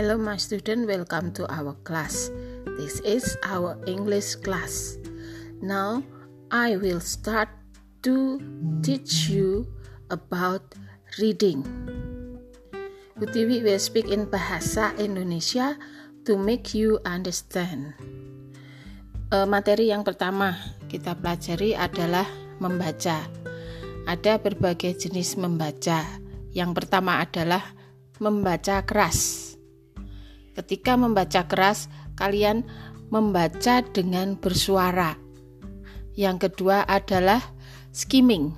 Hello, my student. Welcome to our class. This is our English class. Now, I will start to teach you about reading. Utiwi will speak in bahasa Indonesia to make you understand. Uh, materi yang pertama kita pelajari adalah membaca. Ada berbagai jenis membaca. Yang pertama adalah membaca keras. Ketika membaca keras, kalian membaca dengan bersuara. Yang kedua adalah skimming.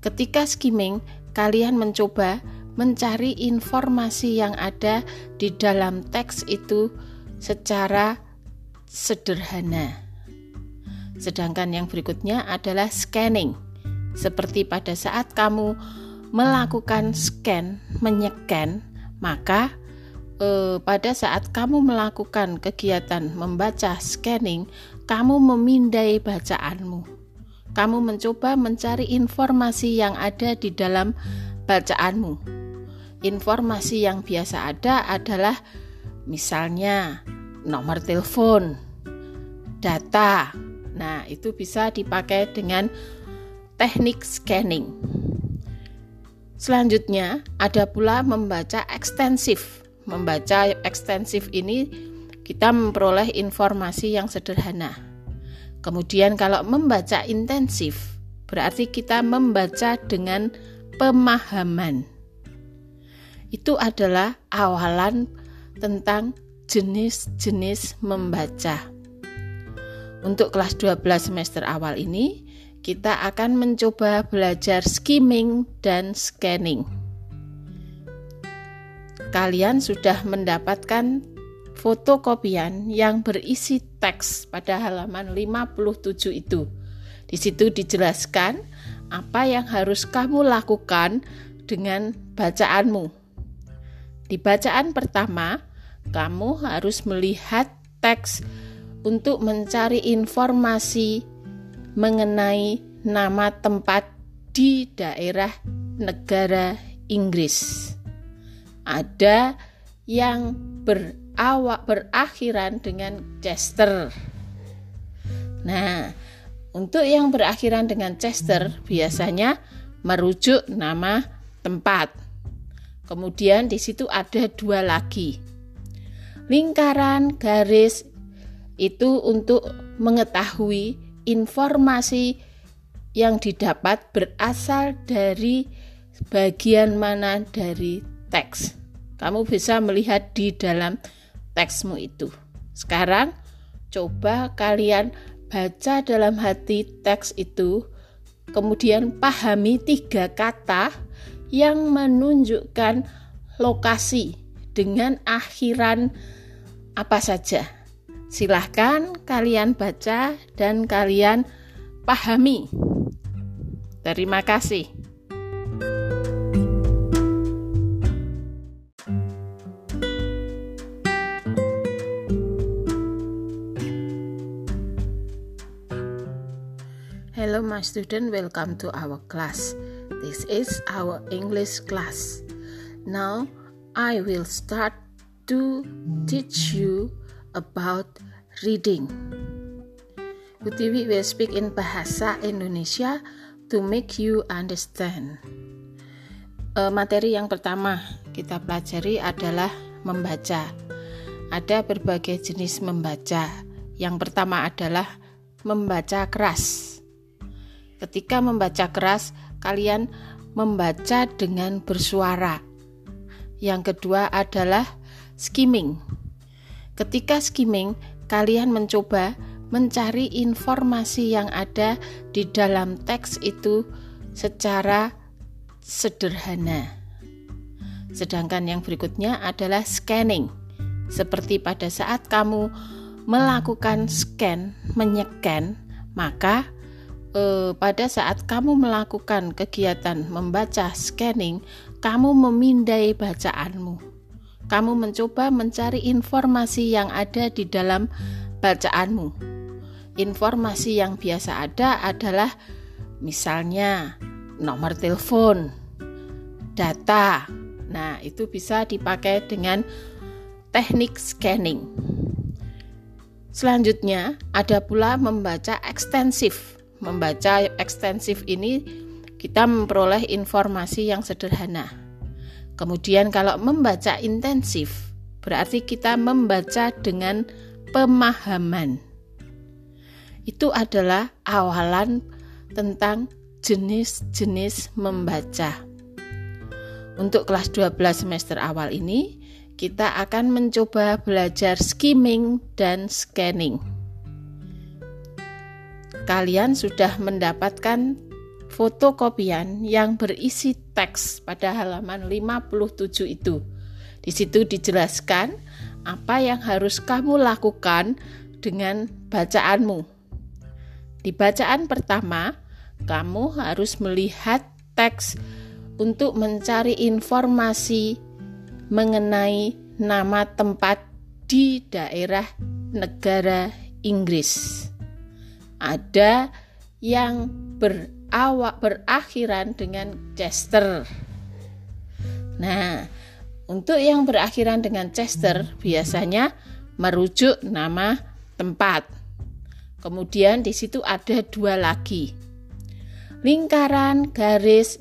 Ketika skimming, kalian mencoba mencari informasi yang ada di dalam teks itu secara sederhana. Sedangkan yang berikutnya adalah scanning. Seperti pada saat kamu melakukan scan, menyekan, maka eh, pada saat kamu melakukan kegiatan membaca scanning, kamu memindai bacaanmu. Kamu mencoba mencari informasi yang ada di dalam bacaanmu. Informasi yang biasa ada adalah misalnya nomor telepon, data. Nah, itu bisa dipakai dengan teknik scanning. Selanjutnya, ada pula membaca ekstensif. Membaca ekstensif ini kita memperoleh informasi yang sederhana. Kemudian kalau membaca intensif, berarti kita membaca dengan pemahaman. Itu adalah awalan tentang jenis-jenis membaca. Untuk kelas 12 semester awal ini, kita akan mencoba belajar skimming dan scanning. Kalian sudah mendapatkan fotokopian yang berisi teks pada halaman 57 itu. Di situ dijelaskan apa yang harus kamu lakukan dengan bacaanmu. Di bacaan pertama, kamu harus melihat teks untuk mencari informasi mengenai nama tempat di daerah negara Inggris. Ada yang berawak berakhiran dengan Chester. Nah, untuk yang berakhiran dengan Chester biasanya merujuk nama tempat. Kemudian di situ ada dua lagi. Lingkaran garis itu untuk mengetahui informasi yang didapat berasal dari bagian mana dari teks. Kamu bisa melihat di dalam teksmu itu. Sekarang coba kalian baca dalam hati teks itu, kemudian pahami tiga kata yang menunjukkan lokasi dengan akhiran apa saja. Silahkan kalian baca dan kalian pahami. Terima kasih. My student, welcome to our class. This is our English class. Now I will start to teach you about reading. Utiwi will speak in bahasa Indonesia to make you understand. Uh, materi yang pertama kita pelajari adalah membaca. Ada berbagai jenis membaca. Yang pertama adalah membaca keras. Ketika membaca keras, kalian membaca dengan bersuara. Yang kedua adalah skimming. Ketika skimming, kalian mencoba mencari informasi yang ada di dalam teks itu secara sederhana. Sedangkan yang berikutnya adalah scanning. Seperti pada saat kamu melakukan scan, menyekan, maka eh, pada saat kamu melakukan kegiatan membaca scanning, kamu memindai bacaanmu kamu mencoba mencari informasi yang ada di dalam bacaanmu. Informasi yang biasa ada adalah misalnya nomor telepon, data. Nah, itu bisa dipakai dengan teknik scanning. Selanjutnya, ada pula membaca ekstensif. Membaca ekstensif ini kita memperoleh informasi yang sederhana. Kemudian kalau membaca intensif, berarti kita membaca dengan pemahaman. Itu adalah awalan tentang jenis-jenis membaca. Untuk kelas 12 semester awal ini, kita akan mencoba belajar skimming dan scanning. Kalian sudah mendapatkan fotokopian yang berisi teks pada halaman 57 itu. Di situ dijelaskan apa yang harus kamu lakukan dengan bacaanmu. Di bacaan pertama, kamu harus melihat teks untuk mencari informasi mengenai nama tempat di daerah negara Inggris. Ada yang berawak berakhiran dengan Chester. Nah, untuk yang berakhiran dengan Chester biasanya merujuk nama tempat. Kemudian di situ ada dua lagi. Lingkaran garis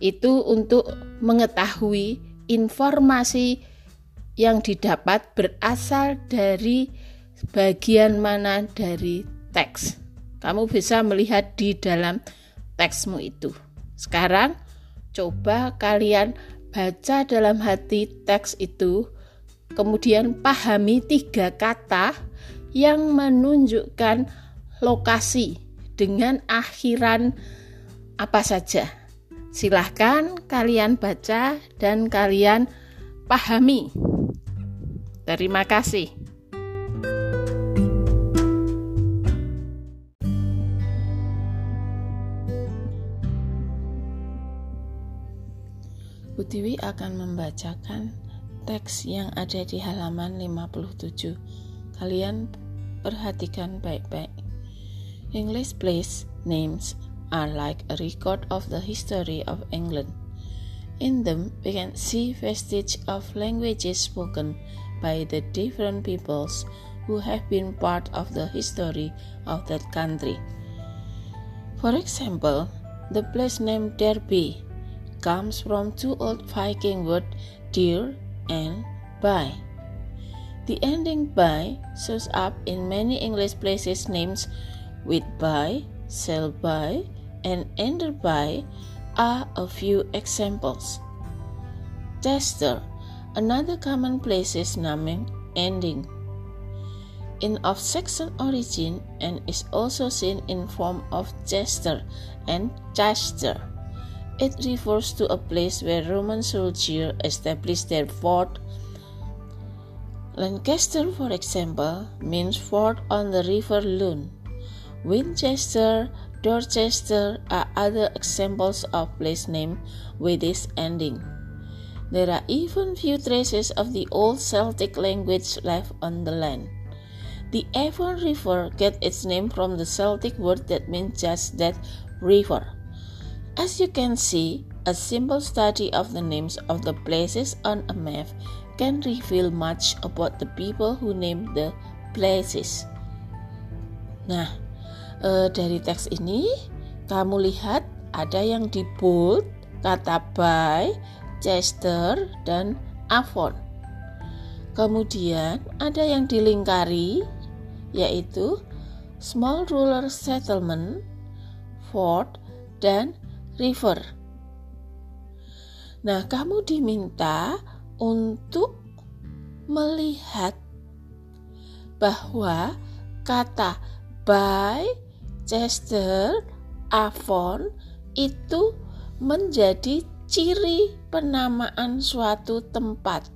itu untuk mengetahui informasi yang didapat berasal dari bagian mana dari teks. Kamu bisa melihat di dalam teksmu itu. Sekarang coba kalian baca dalam hati teks itu, kemudian pahami tiga kata yang menunjukkan lokasi dengan akhiran apa saja. Silahkan kalian baca dan kalian pahami. Terima kasih. Butiwi akan membacakan teks yang ada di halaman 57. Kalian perhatikan baik-baik. English place names are like a record of the history of England. In them, we can see vestige of languages spoken by the different peoples who have been part of the history of that country. For example, the place name Derby comes from two old Viking words dear and by. The ending by shows up in many English places names with by, sell by, and ended by are a few examples. Chester, another common places naming ending. In of Saxon origin and is also seen in form of Chester and Chester. It refers to a place where Roman soldiers established their fort. Lancaster, for example, means fort on the river Lune. Winchester Dorchester are other examples of place name with this ending. There are even few traces of the old Celtic language left on the land. The Avon River gets its name from the Celtic word that means just that river. As you can see, a simple study of the names of the places on a map can reveal much about the people who named the places. Nah, e, dari teks ini kamu lihat ada yang di bold kata by, Chester dan Avon. Kemudian ada yang dilingkari yaitu small ruler settlement, fort dan river. Nah, kamu diminta untuk melihat bahwa kata by Chester, Avon itu menjadi ciri penamaan suatu tempat.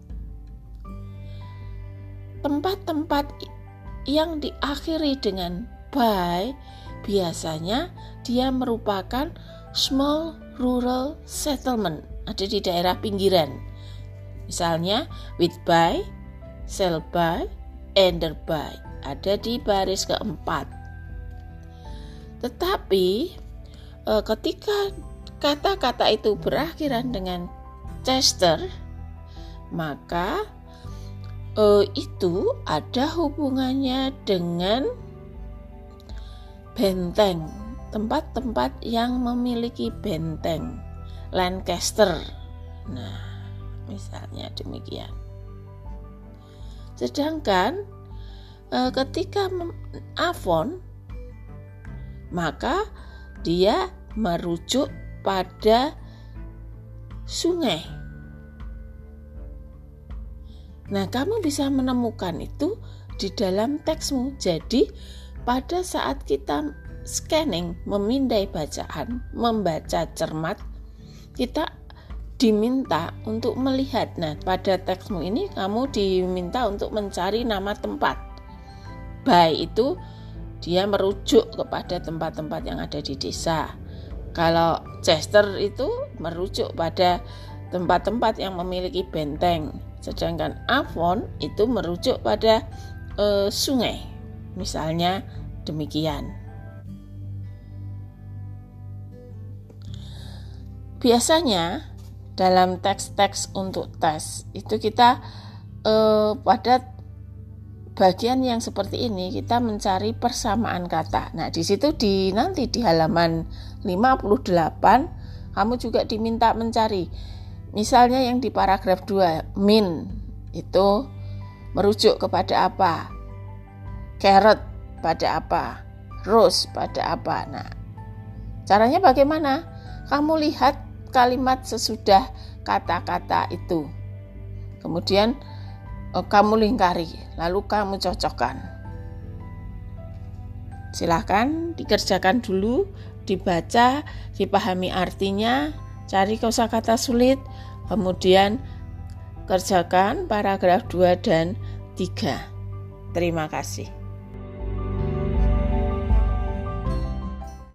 Tempat-tempat yang diakhiri dengan by biasanya dia merupakan small rural settlement ada di daerah pinggiran. Misalnya with by, sell by, ender by ada di baris keempat. Tetapi e, ketika kata-kata itu berakhiran dengan Chester, maka E itu ada hubungannya dengan benteng, tempat-tempat yang memiliki benteng, Lancaster. Nah, misalnya demikian. Sedangkan e, ketika Avon maka dia merujuk pada sungai. Nah, kamu bisa menemukan itu di dalam teksmu. Jadi, pada saat kita scanning, memindai bacaan, membaca cermat, kita diminta untuk melihat. Nah, pada teksmu ini kamu diminta untuk mencari nama tempat. Baik itu dia merujuk kepada tempat-tempat yang ada di desa. Kalau Chester itu merujuk pada tempat-tempat yang memiliki benteng, sedangkan Avon itu merujuk pada e, sungai. Misalnya demikian. Biasanya dalam teks-teks untuk tes itu kita e, pada bagian yang seperti ini kita mencari persamaan kata. Nah, di situ di nanti di halaman 58 kamu juga diminta mencari. Misalnya yang di paragraf 2, min itu merujuk kepada apa? Carrot pada apa? Rose pada apa? Nah, caranya bagaimana? Kamu lihat kalimat sesudah kata-kata itu. Kemudian oh, kamu lingkari, lalu kamu cocokkan. Silahkan dikerjakan dulu, dibaca, dipahami artinya, cari kosakata sulit, kemudian kerjakan paragraf 2 dan 3. Terima kasih.